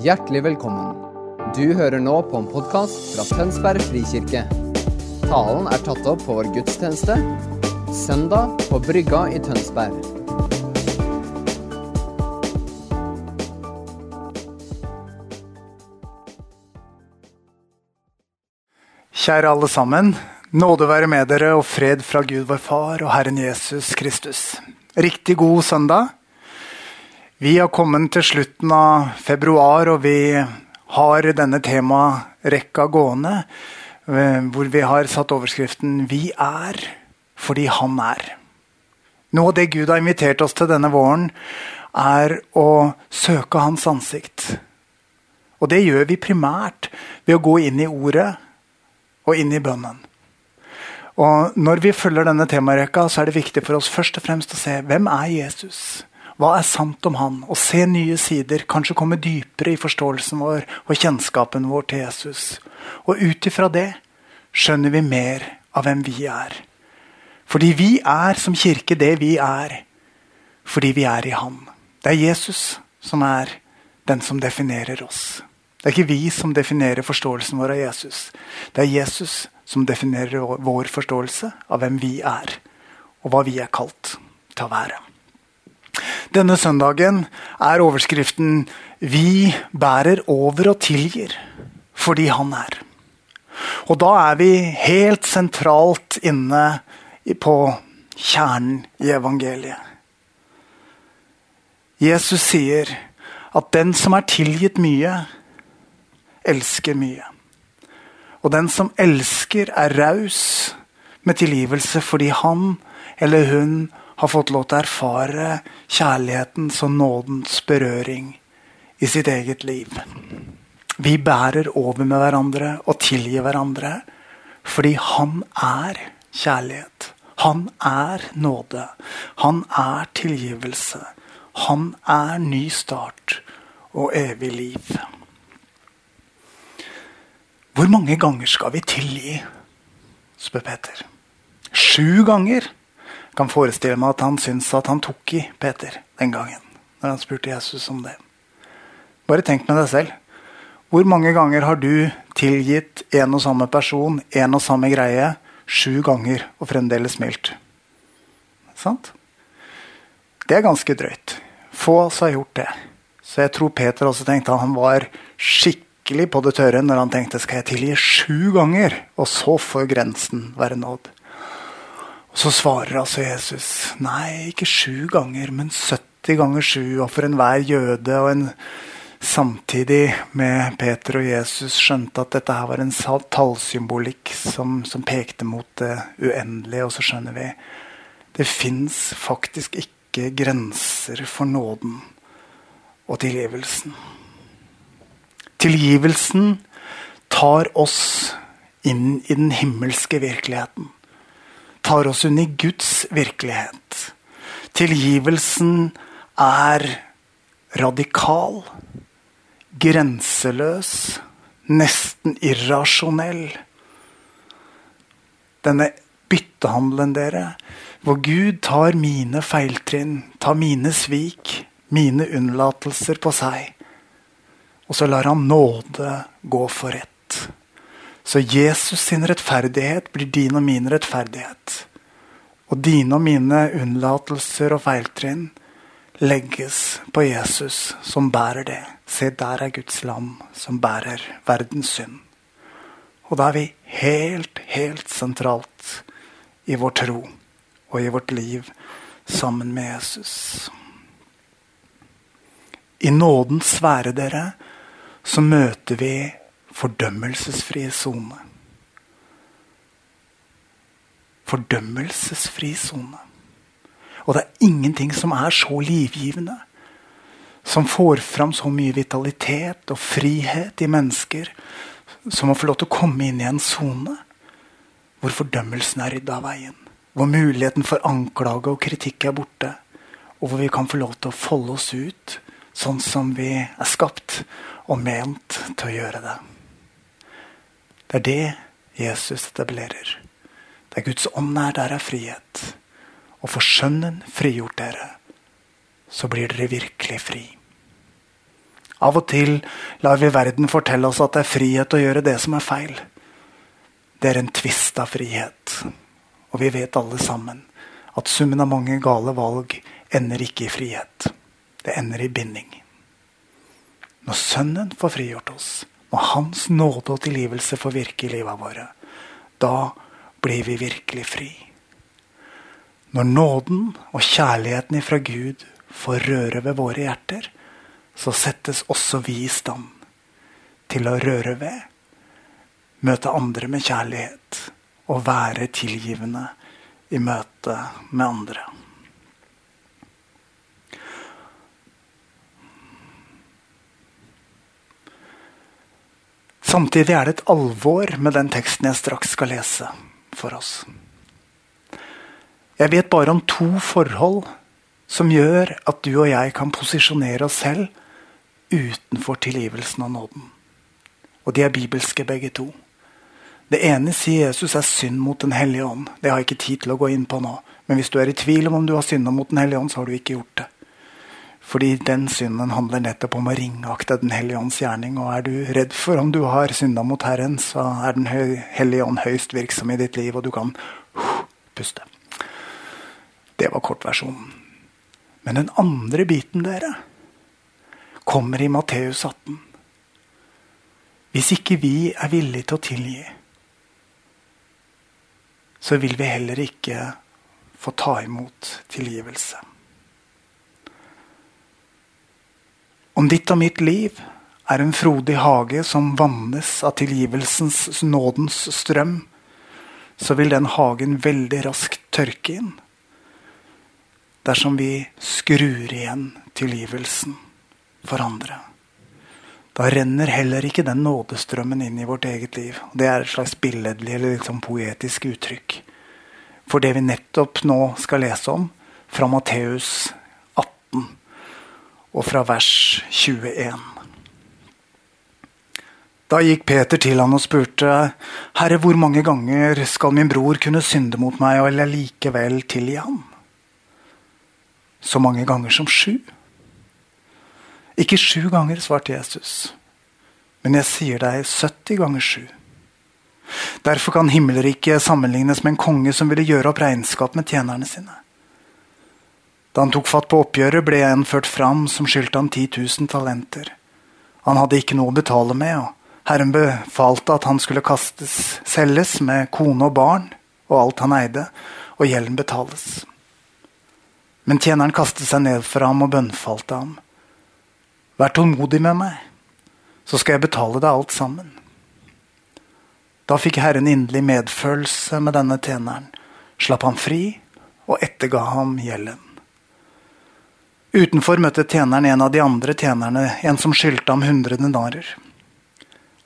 Hjertelig velkommen. Du hører nå på en podkast fra Tønsberg frikirke. Talen er tatt opp på vår gudstjeneste søndag på Brygga i Tønsberg. Kjære alle sammen. Nåde være med dere og fred fra Gud vår Far og Herren Jesus Kristus. Riktig god søndag. Vi har kommet til slutten av februar, og vi har denne temarekka gående. eh, Hvor vi har satt overskriften 'Vi er fordi Han er'. Noe av det Gud har invitert oss til denne våren, er å søke Hans ansikt. Og det gjør vi primært ved å gå inn i Ordet og inn i bønnen. Og Når vi følger denne temarekka, så er det viktig for oss først og fremst å se hvem er Jesus Hva er sant om han? Og se nye sider, kanskje komme dypere i forståelsen vår og kjennskapen vår til Jesus. Og ut ifra det skjønner vi mer av hvem vi er. Fordi vi er som kirke det vi er fordi vi er i Han. Det er Jesus som er den som definerer oss. Det er ikke vi som definerer forståelsen vår av Jesus. Det er Jesus som definerer vår forståelse av hvem vi er, og hva vi er kalt til å være. Denne søndagen er overskriften 'Vi bærer over og tilgir fordi Han er'. Og da er vi helt sentralt inne på kjernen i evangeliet. Jesus sier at den som er tilgitt mye, elsker mye. Og den som elsker, er raus med tilgivelse fordi han eller hun har fått lov til å erfare kjærlighetens og nådens berøring i sitt eget liv. Vi bærer over med hverandre og tilgir hverandre fordi han er kjærlighet. Han er nåde. Han er tilgivelse. Han er ny start og evig liv. Hvor mange ganger skal vi tilgi? spør Peter. Sju ganger. Kan forestille meg at han syntes at han tok i Peter den gangen. Når han spurte Jesus om det. Bare tenk med deg selv. Hvor mange ganger har du tilgitt en og samme person, en og samme greie, sju ganger og fremdeles smilt? Sant? Det er ganske drøyt. Få som har gjort det. Så jeg tror Peter også tenkte at han var skikkelig på det tørre når han tenkte skal jeg tilgi sju ganger, og så får grensen være nådd. Og Så svarer altså Jesus nei, ikke sju ganger, men 70 ganger sju. Og for enhver jøde og en samtidig med Peter og Jesus skjønte at dette her var en tallsymbolikk som, som pekte mot det uendelige. Og så skjønner vi det fins faktisk ikke grenser for nåden og tilgivelsen. Tilgivelsen tar oss inn i den himmelske virkeligheten. Tar oss inn i Guds virkelighet. Tilgivelsen er radikal, grenseløs, nesten irrasjonell. Denne byttehandelen, dere, hvor Gud tar mine feiltrinn, tar mine svik, mine unnlatelser på seg. Og så lar han nåde gå for rett. Så Jesus sin rettferdighet blir din og min rettferdighet. Og dine og mine unnlatelser og feiltrinn legges på Jesus, som bærer det. Se, der er Guds lam som bærer verdens synd. Og da er vi helt, helt sentralt i vår tro og i vårt liv sammen med Jesus. I nådens sfære, dere, så møter vi fordømmelsesfri sone. Fordømmelsesfri sone. Og det er ingenting som er så livgivende, som får fram så mye vitalitet og frihet i mennesker, som å få lov til å komme inn i en sone hvor fordømmelsen er rydda av veien. Hvor muligheten for anklage og kritikk er borte. Og hvor vi kan få lov til å folde oss ut sånn som vi er skapt og ment til å gjøre det. Det er det Jesus etablerer. Der Guds ånd er, der er frihet. Og får Sønnen frigjort dere, så blir dere virkelig fri. Av og til lar vi verden fortelle oss at det er frihet å gjøre det som er feil. Det er en tvist av frihet. Og vi vet alle sammen at summen av mange gale valg ender ikke i frihet. Det ender i binding. Når Sønnen får frigjort oss, når Hans nåde og tilgivelse får virke i livet våre, da blir vi virkelig fri. Når nåden og kjærligheten ifra Gud får røre ved våre hjerter, så settes også vi i stand til å røre ved, møte andre med kjærlighet og være tilgivende i møte med andre. Samtidig er det et alvor med den teksten jeg straks skal lese for oss. Jeg vet bare om to forhold som gjør at du og jeg kan posisjonere oss selv utenfor tilgivelsen av nåden. Og de er bibelske, begge to. Det ene sier Jesus er synd mot Den hellige ånd. Det har jeg ikke tid til å gå inn på nå. Men hvis du er i tvil om om du har synda mot Den hellige ånd, så har du ikke gjort det. Fordi den synden handler nettopp om å ringakte Den hellige ånds gjerning. Og er du redd for om du har synda mot Herren, så er Den hellige ånd høyst virksom i ditt liv, og du kan puste. Det var kortversjonen. Men den andre biten, dere, kommer i Matteus 18. Hvis ikke vi er villige til å tilgi, så vil vi heller ikke få ta imot tilgivelse. Om ditt og mitt liv er en frodig hage som vannes av tilgivelsens nådens strøm, så vil den hagen veldig raskt tørke inn dersom vi skrur igjen tilgivelsen for andre. Da renner heller ikke den nådestrømmen inn i vårt eget liv. Det er et slags billedlig eller liksom poetisk uttrykk for det vi nettopp nå skal lese om fra Matteus 18 og fra vers 21. Da gikk Peter til han og spurte, Herre, hvor mange ganger skal min bror kunne synde mot meg, og eller likevel tilgi ham? Så mange ganger som sju? Ikke sju ganger, svarte Jesus. Men jeg sier deg 70 ganger sju. Derfor kan himmelriket sammenlignes med en konge som ville gjøre opp regnskap med tjenerne sine. Da han tok fatt på oppgjøret, ble en ført fram som skyldte han 10 000 talenter. Han hadde ikke noe å betale med, og Herren befalte at han skulle kastes, selges med kone og barn og alt han eide, og gjelden betales. Men tjeneren kastet seg ned for ham og bønnfalte ham. Vær tålmodig med meg, så skal jeg betale deg alt sammen. Da fikk Herren inderlig medfølelse med denne tjeneren, slapp ham fri og etterga ham gjelden. Utenfor møtte tjeneren en av de andre tjenerne, en som skyldte ham hundre denarer.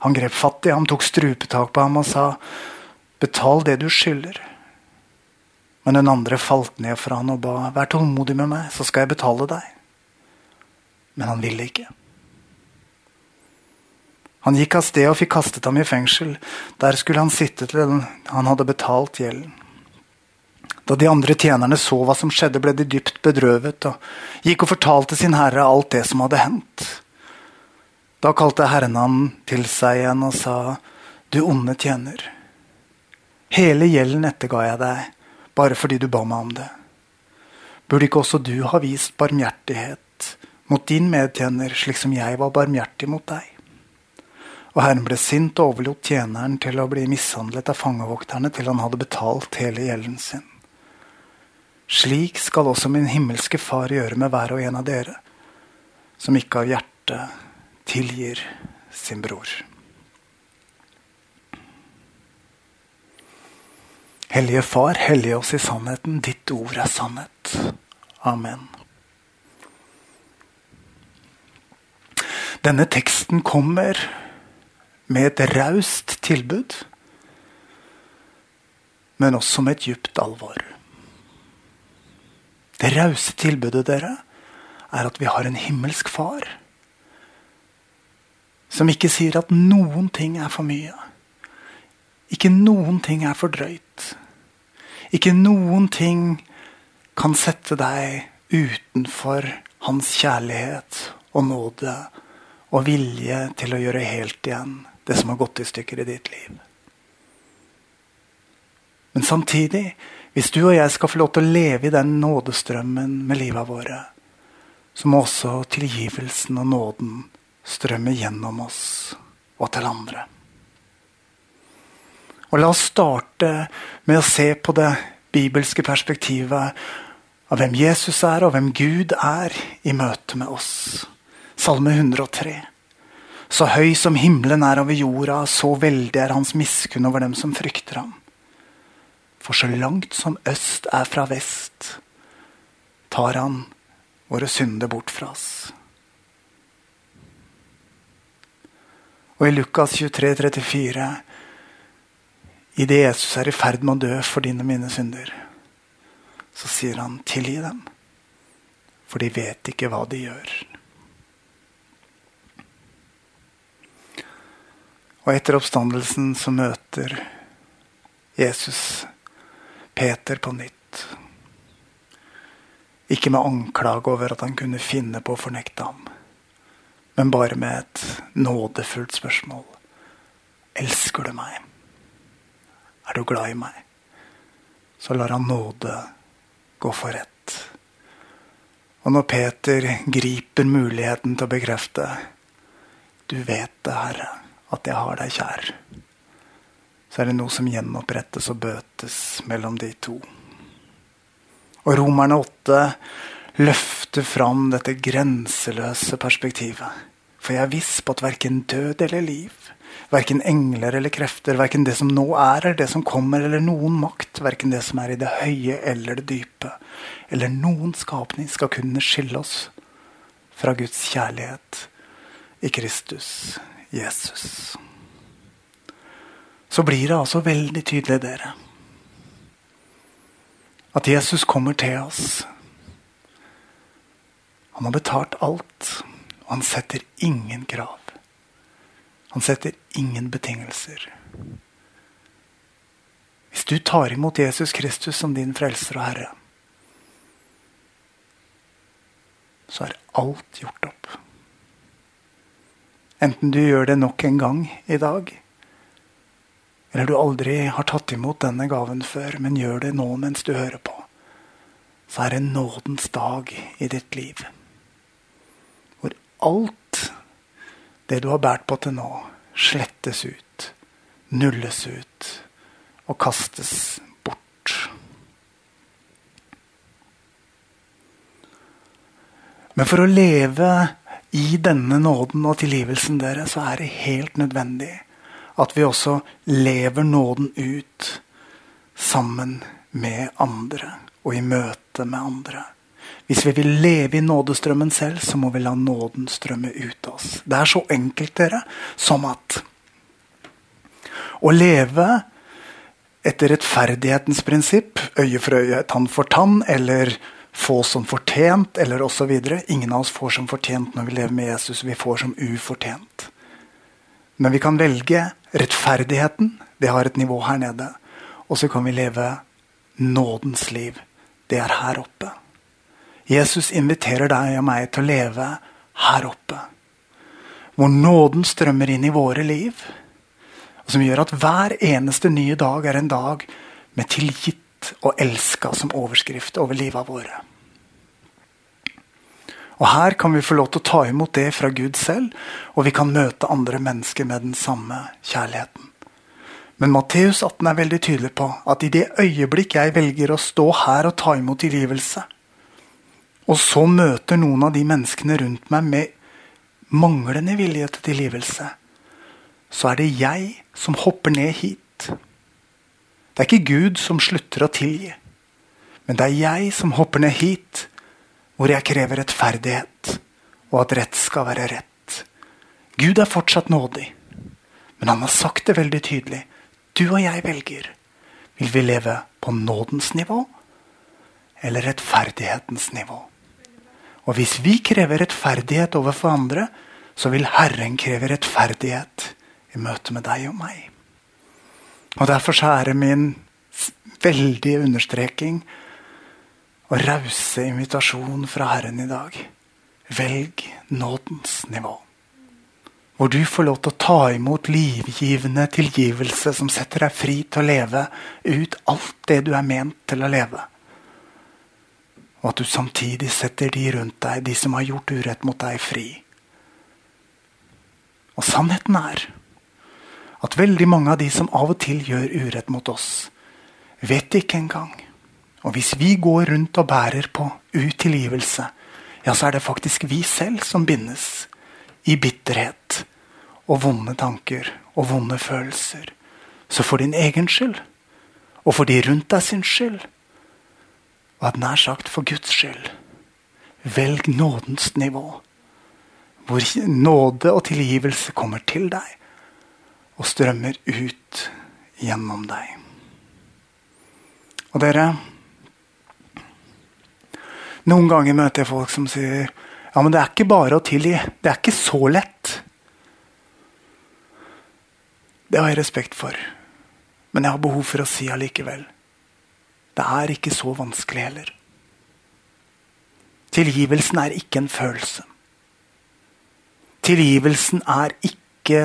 Han grep fatt i ham, tok strupetak på ham og sa, Betal det du skylder. Men den andre falt ned for han og ba, Vær tålmodig med meg, så skal jeg betale deg. Men han ville ikke. Han gikk av sted og fikk kastet ham i fengsel. Der skulle han sitte til han hadde betalt gjelden. Da de andre tjenerne så hva som skjedde, ble de dypt bedrøvet og gikk og fortalte sin herre alt det som hadde hendt. Da kalte herren ham til seg igjen og sa, Du onde tjener. Hele gjelden etterga jeg deg, bare fordi du ba meg om det. Burde ikke også du ha vist barmhjertighet mot din medtjener, slik som jeg var barmhjertig mot deg. Og Herren ble sint og overlot tjeneren til å bli mishandlet av fangevokterne til han hadde betalt hele gjelden sin. Slik skal også min himmelske Far gjøre med hver og en av dere, som ikke av hjertet tilgir sin bror. Hellige Far, hellige oss i sannheten. Ditt ord er sannhet. Amen. Denne teksten kommer med et raust tilbud, men også med et djupt alvor. Det rause tilbudet, dere, er at vi har en himmelsk far som ikke sier at noen ting er for mye. Ikke noen ting er for drøyt. Ikke noen ting kan sette deg utenfor hans kjærlighet og nåde og vilje til å gjøre helt igjen det som har gått i stykker i ditt liv. Men samtidig, hvis du og jeg skal få lov til å leve i den nådestrømmen med livet våre, så må også tilgivelsen og nåden strømme gjennom oss og til andre. Og La oss starte med å se på det bibelske perspektivet av hvem Jesus er, og hvem Gud er i møte med oss. Salme 103. Så høy som himmelen er over jorda, så veldig er hans miskunn over dem som frykter ham. For så langt som øst er fra vest, tar han våre synder bort fra oss. Og i Lukas 23, 34 Idet Jesus er i ferd med å dø for dine og mine synder, så sier han 'tilgi dem', for de vet ikke hva de gjør. Og etter oppstandelsen så møter Jesus Peter på nytt. Ikke med anklage over at han kunne finne på å fornekte ham, men bare med et nådefullt spørsmål. Elsker du meg? Er du glad i meg? Så lar han nåde gå for rett. Og når Peter griper muligheten til å bekrefte Du vet det, Herre, at jeg har deg kjær. Så er det noe som gjenopprettes og bøtes mellom de to. Og Romerne 8 løfter fram dette grenseløse perspektivet. For jeg er viss på at verken død eller liv, Verken engler eller krefter, verken det som nå er eller det som kommer, eller noen makt, verken det som er i det høye eller det dype, eller noen skapning skal kunne skille oss fra Guds kjærlighet i Kristus Jesus. Så blir det altså veldig tydelig, dere, at Jesus kommer til oss. Han har betalt alt, og han setter ingen krav. Han setter ingen betingelser. Hvis du tar imot Jesus Kristus som din frelser og herre, så er alt gjort opp. Enten du gjør det nok en gang i dag, eller du aldri har tatt imot denne gaven før, men gjør det nå mens du hører på, så er det nådens dag i ditt liv. Hvor alt det du har båret på til nå, slettes ut, nulles ut og kastes bort. Men for å leve i denne nåden og tilgivelsen dere, så er det helt nødvendig at vi også lever nåden ut sammen med andre og i møte med andre. Hvis vi vil leve i nådestrømmen selv, så må vi la nåden strømme ut av oss. Det er så enkelt, dere, som at å leve etter rettferdighetens prinsipp, øye for øye, tann for tann, eller få som fortjent, eller osv. Ingen av oss får som fortjent når vi lever med Jesus. Vi får som ufortjent. Men vi kan velge rettferdigheten. Det har et nivå her nede. Og så kan vi leve nådens liv. Det er her oppe. Jesus inviterer deg og meg til å leve her oppe. Hvor nåden strømmer inn i våre liv. Og som gjør at hver eneste nye dag er en dag med tilgitt og elska som overskrift over livet våre. Og Her kan vi få lov til å ta imot det fra Gud selv, og vi kan møte andre mennesker med den samme kjærligheten. Men Matteus 18 er veldig tydelig på at i det øyeblikk jeg velger å stå her og ta imot tilgivelse, og så møter noen av de menneskene rundt meg med manglende vilje til tilgivelse, så er det jeg som hopper ned hit. Det er ikke Gud som slutter å tilgi, men det er jeg som hopper ned hit, hvor jeg krever rettferdighet, og at rett skal være rett. Gud er fortsatt nådig, men han har sagt det veldig tydelig. Du og jeg velger. Vil vi leve på nådens nivå eller rettferdighetens nivå? Og hvis vi krever rettferdighet overfor andre, så vil Herren kreve rettferdighet i møte med deg og meg. Og Derfor så er det min veldige understreking og rause invitasjon fra Herren i dag. Velg nådens nivå. Hvor du får lov til å ta imot livgivende tilgivelse som setter deg fri til å leve ut alt det du er ment til å leve. Og at du samtidig setter de rundt deg, de som har gjort urett mot deg, fri. Og sannheten er at veldig mange av de som av og til gjør urett mot oss, vet ikke engang. Og hvis vi går rundt og bærer på utilgivelse, ja, så er det faktisk vi selv som bindes i bitterhet og vonde tanker og vonde følelser. Så for din egen skyld, og for de rundt deg sin skyld, og at nær sagt for Guds skyld, velg nådens nivå. Hvor nåde og tilgivelse kommer til deg og strømmer ut gjennom deg. Og dere Noen ganger møter jeg folk som sier ja, men det er ikke bare å tilgi. Det er ikke så lett. Det har jeg respekt for. Men jeg har behov for å si allikevel. Det er ikke så vanskelig heller. Tilgivelsen er ikke en følelse. Tilgivelsen er ikke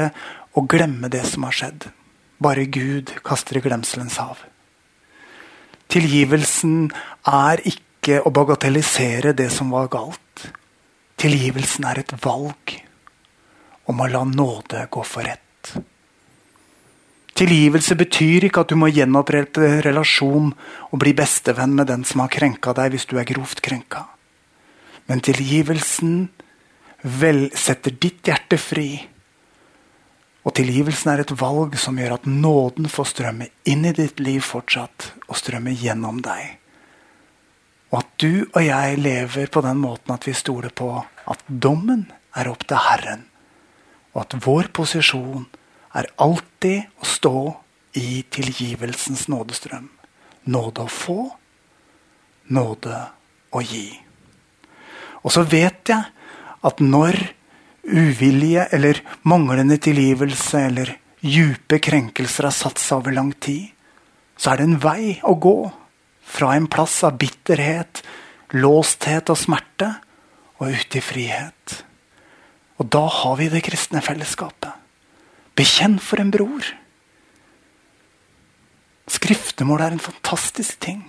å glemme det som har skjedd. Bare Gud kaster i glemselens hav. Tilgivelsen er ikke å bagatellisere det som var galt. Tilgivelsen er et valg om å la nåde gå for rett. Tilgivelse betyr ikke at du må gjenopprette relasjon og bli bestevenn med den som har krenka deg, hvis du er grovt krenka. Men tilgivelsen vel setter ditt hjerte fri. Og tilgivelsen er et valg som gjør at nåden får strømme inn i ditt liv fortsatt, og strømme gjennom deg. Og at du og jeg lever på den måten at vi stoler på at dommen er opp til Herren. Og at vår posisjon er alltid å stå i tilgivelsens nådestrøm. Nåde å få, nåde å gi. Og så vet jeg at når uvilje eller manglende tilgivelse eller dype krenkelser har satt seg over lang tid, så er det en vei å gå fra en plass av bitterhet, låsthet og smerte, og ut i frihet. Og da har vi det kristne fellesskapet. Bekjenn for en bror. Skriftemål er en fantastisk ting.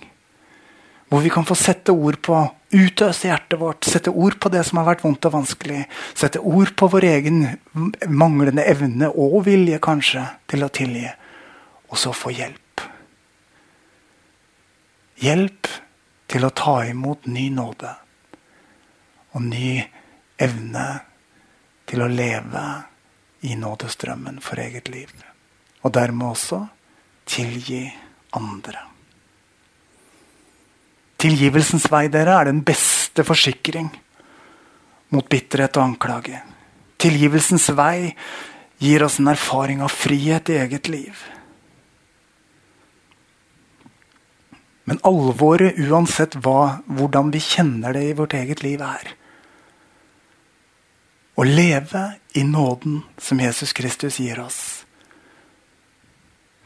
Hvor vi kan få sette ord på, utøse hjertet vårt, sette ord på det som har vært vondt og vanskelig. Sette ord på vår egen manglende evne og vilje, kanskje, til å tilgi. Og så få hjelp. Hjelp til å ta imot ny nåde og ny evne til å leve i nådestrømmen for eget liv. Og dermed også tilgi andre. Tilgivelsens vei dere, er den beste forsikring mot bitterhet og anklage. Tilgivelsens vei gir oss en erfaring av frihet i eget liv. Men alvoret, uansett hva, hvordan vi kjenner det i vårt eget liv, er å leve i nåden som Jesus Kristus gir oss,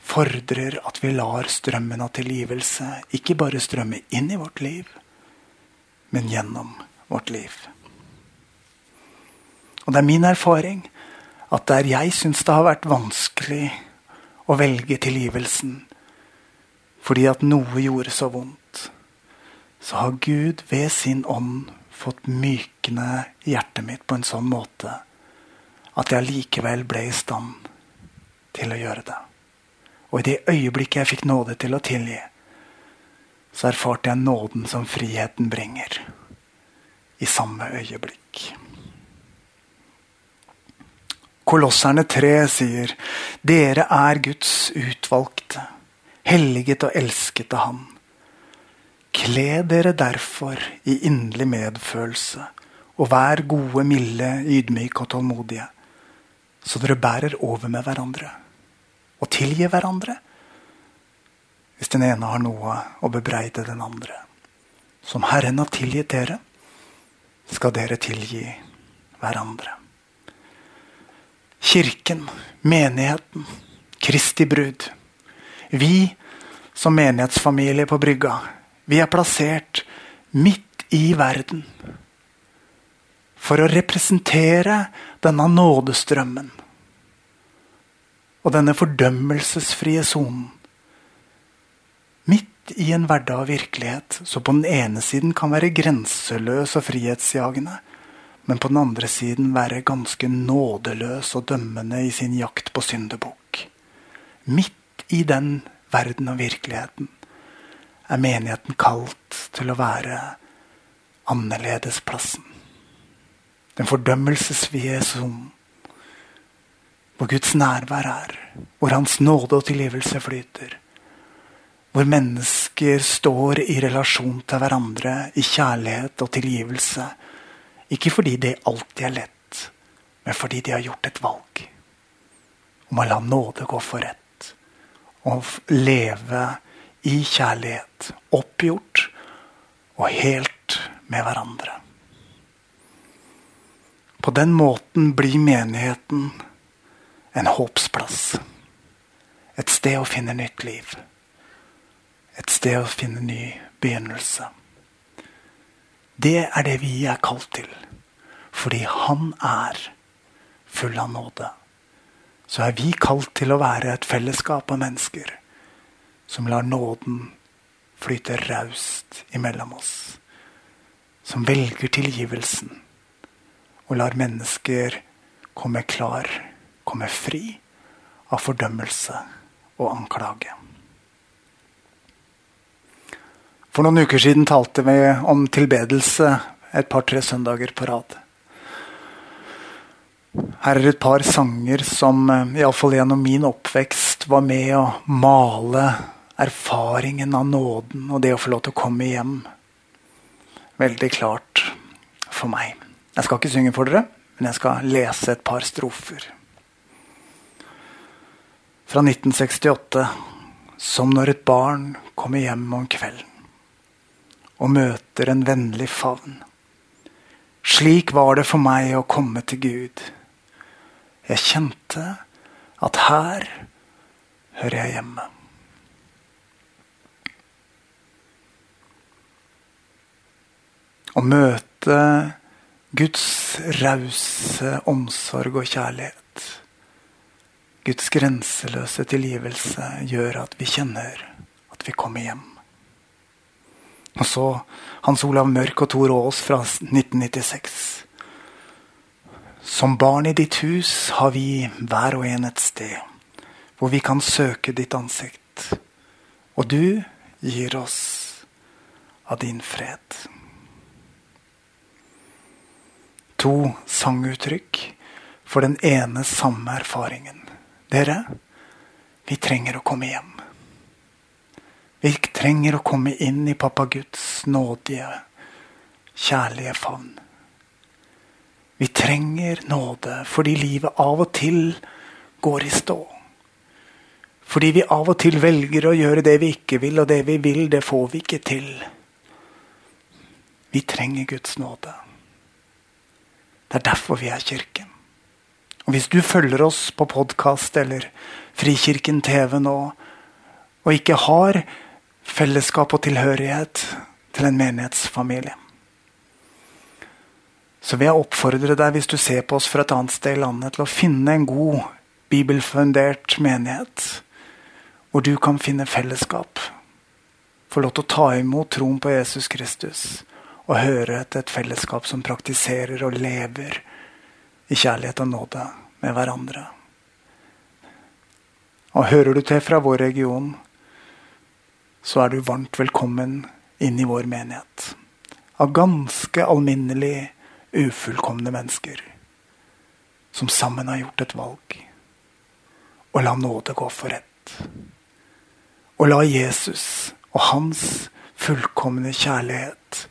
fordrer at vi lar strømmen av tilgivelse ikke bare strømme inn i vårt liv, men gjennom vårt liv. Og det er min erfaring at der jeg syns det har vært vanskelig å velge tilgivelsen, fordi at noe gjorde så vondt, så har Gud ved sin ånd fått mykne hjertet mitt på en sånn måte at jeg likevel ble i stand til å gjøre det. Og i det øyeblikket jeg fikk nåde til å tilgi, så erfarte jeg nåden som friheten bringer. I samme øyeblikk. Kolosserne 3 sier, 'Dere er Guds utvalgte' helliget og elsket av Han. Kle dere derfor i inderlig medfølelse, og vær gode, milde, ydmyke og tålmodige, så dere bærer over med hverandre, og tilgir hverandre hvis den ene har noe å bebreide den andre. Som Herren har tilgitt dere, skal dere tilgi hverandre. Kirken, menigheten, Kristi brud vi som menighetsfamilie på brygga, vi er plassert midt i verden. for å representere denne nådestrømmen og denne fordømmelsesfrie sonen. Midt i en hverdag av virkelighet som på den ene siden kan være grenseløs og frihetsjagende, men på den andre siden være ganske nådeløs og dømmende i sin jakt på syndebukk. Midt i den verden og virkeligheten er menigheten kalt til å være annerledesplassen. Den fordømmelsesvide som Hvor Guds nærvær er. Hvor Hans nåde og tilgivelse flyter. Hvor mennesker står i relasjon til hverandre i kjærlighet og tilgivelse. Ikke fordi det alltid er lett, men fordi de har gjort et valg om å la nåde gå for rett. Og leve i kjærlighet, oppgjort og helt med hverandre. På den måten blir menigheten en håpsplass. Et sted å finne nytt liv. Et sted å finne ny begynnelse. Det er det vi er kalt til. Fordi Han er full av nåde. Så er vi kalt til å være et fellesskap av mennesker som lar nåden flyte raust imellom oss. Som velger tilgivelsen og lar mennesker komme klar, komme fri av fordømmelse og anklage. For noen uker siden talte vi om tilbedelse et par-tre søndager på rad. Her er et par sanger som eh, iallfall gjennom min oppvekst var med å male erfaringen av nåden og det å få lov til å komme hjem veldig klart for meg. Jeg skal ikke synge for dere, men jeg skal lese et par strofer. Fra 1968. Som når et barn kommer hjem om kvelden og møter en vennlig favn. Slik var det for meg å komme til Gud. Jeg kjente at her hører jeg hjemme. Å møte Guds rause omsorg og kjærlighet, Guds grenseløse tilgivelse, gjør at vi kjenner at vi kommer hjem. Og så Hans Olav Mørk og Tor Aas fra 1996. Som barn i ditt hus har vi hver og en et sted hvor vi kan søke ditt ansikt. Og du gir oss av din fred to sanguttrykk for den ene samme erfaringen. Dere, vi trenger å komme hjem. Vi trenger å komme inn i pappa Guds nådige, kjærlige favn. Vi trenger nåde fordi livet av og til går i stå. Fordi vi av og til velger å gjøre det vi ikke vil, og det vi vil, det får vi ikke til. Vi trenger Guds nåde. Det er derfor vi er kirken. Og Hvis du følger oss på podkast eller Frikirken TV nå, og ikke har fellesskap og tilhørighet til en menighetsfamilie, så vil jeg oppfordre deg, hvis du ser på oss fra et annet sted i landet, til å finne en god bibelfundert menighet, hvor du kan finne fellesskap. Få lov til å ta imot troen på Jesus Kristus og høre til et fellesskap som praktiserer og lever i kjærlighet og nåde med hverandre. Og hører du til fra vår region, så er du varmt velkommen inn i vår menighet. Av ganske alminnelig ufullkomne mennesker som sammen har gjort et valg. Og la nåde gå for rett. Og la Jesus og hans fullkomne kjærlighet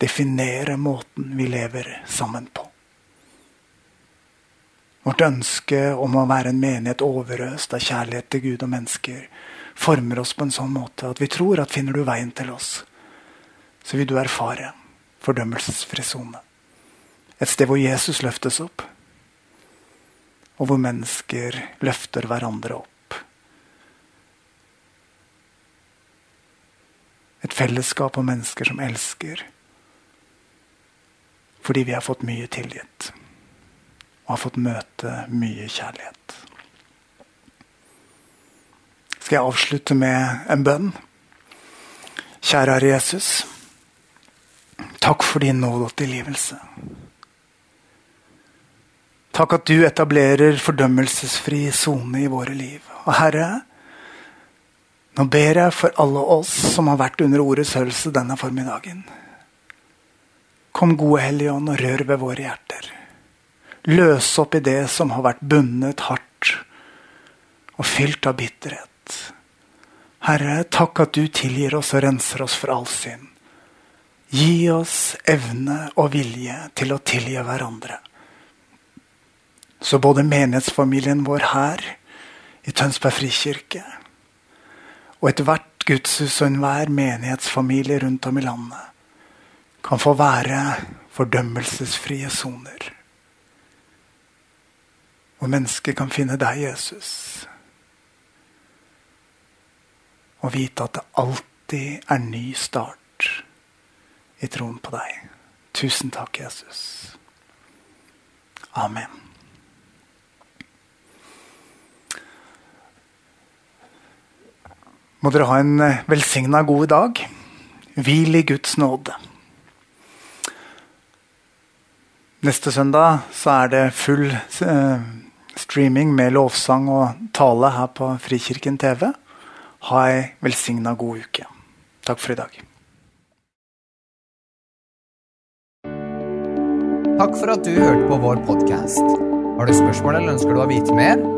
definere måten vi lever sammen på. Vårt ønske om å være en menighet overøst av kjærlighet til Gud og mennesker former oss på en sånn måte at vi tror at finner du veien til oss, så vil du erfare fordømmelsesfri sone. Et sted hvor Jesus løftes opp, og hvor mennesker løfter hverandre opp. Et fellesskap av mennesker som elsker Fordi vi har fått mye tilgitt og har fått møte mye kjærlighet. Skal jeg avslutte med en bønn? Kjære Herre Jesus. Takk for din nåde og tilgivelse. Takk at du etablerer fordømmelsesfri sone i våre liv. Og Herre, nå ber jeg for alle oss som har vært under ordets hørelse denne formiddagen. Kom, gode Hellige Ånd, og rør ved våre hjerter. Løs opp i det som har vært bundet hardt og fylt av bitterhet. Herre, takk at du tilgir oss og renser oss for all synd. Gi oss evne og vilje til å tilgi hverandre. Så både menighetsfamilien vår her i Tønsberg frikirke og ethvert gudshus og enhver menighetsfamilie rundt om i landet kan få være fordømmelsesfrie soner. Hvor mennesket kan finne deg, Jesus. Og vite at det alltid er ny start i troen på deg. Tusen takk, Jesus. Amen. Må dere ha en velsigna god dag. Hvil i Guds nåde. Neste søndag så er det full eh, streaming med lovsang og tale her på Frikirken TV. Ha ei velsigna god uke. Takk for i dag. Takk for at du hørte på vår podkast. Har du spørsmål eller ønsker du å vite mer?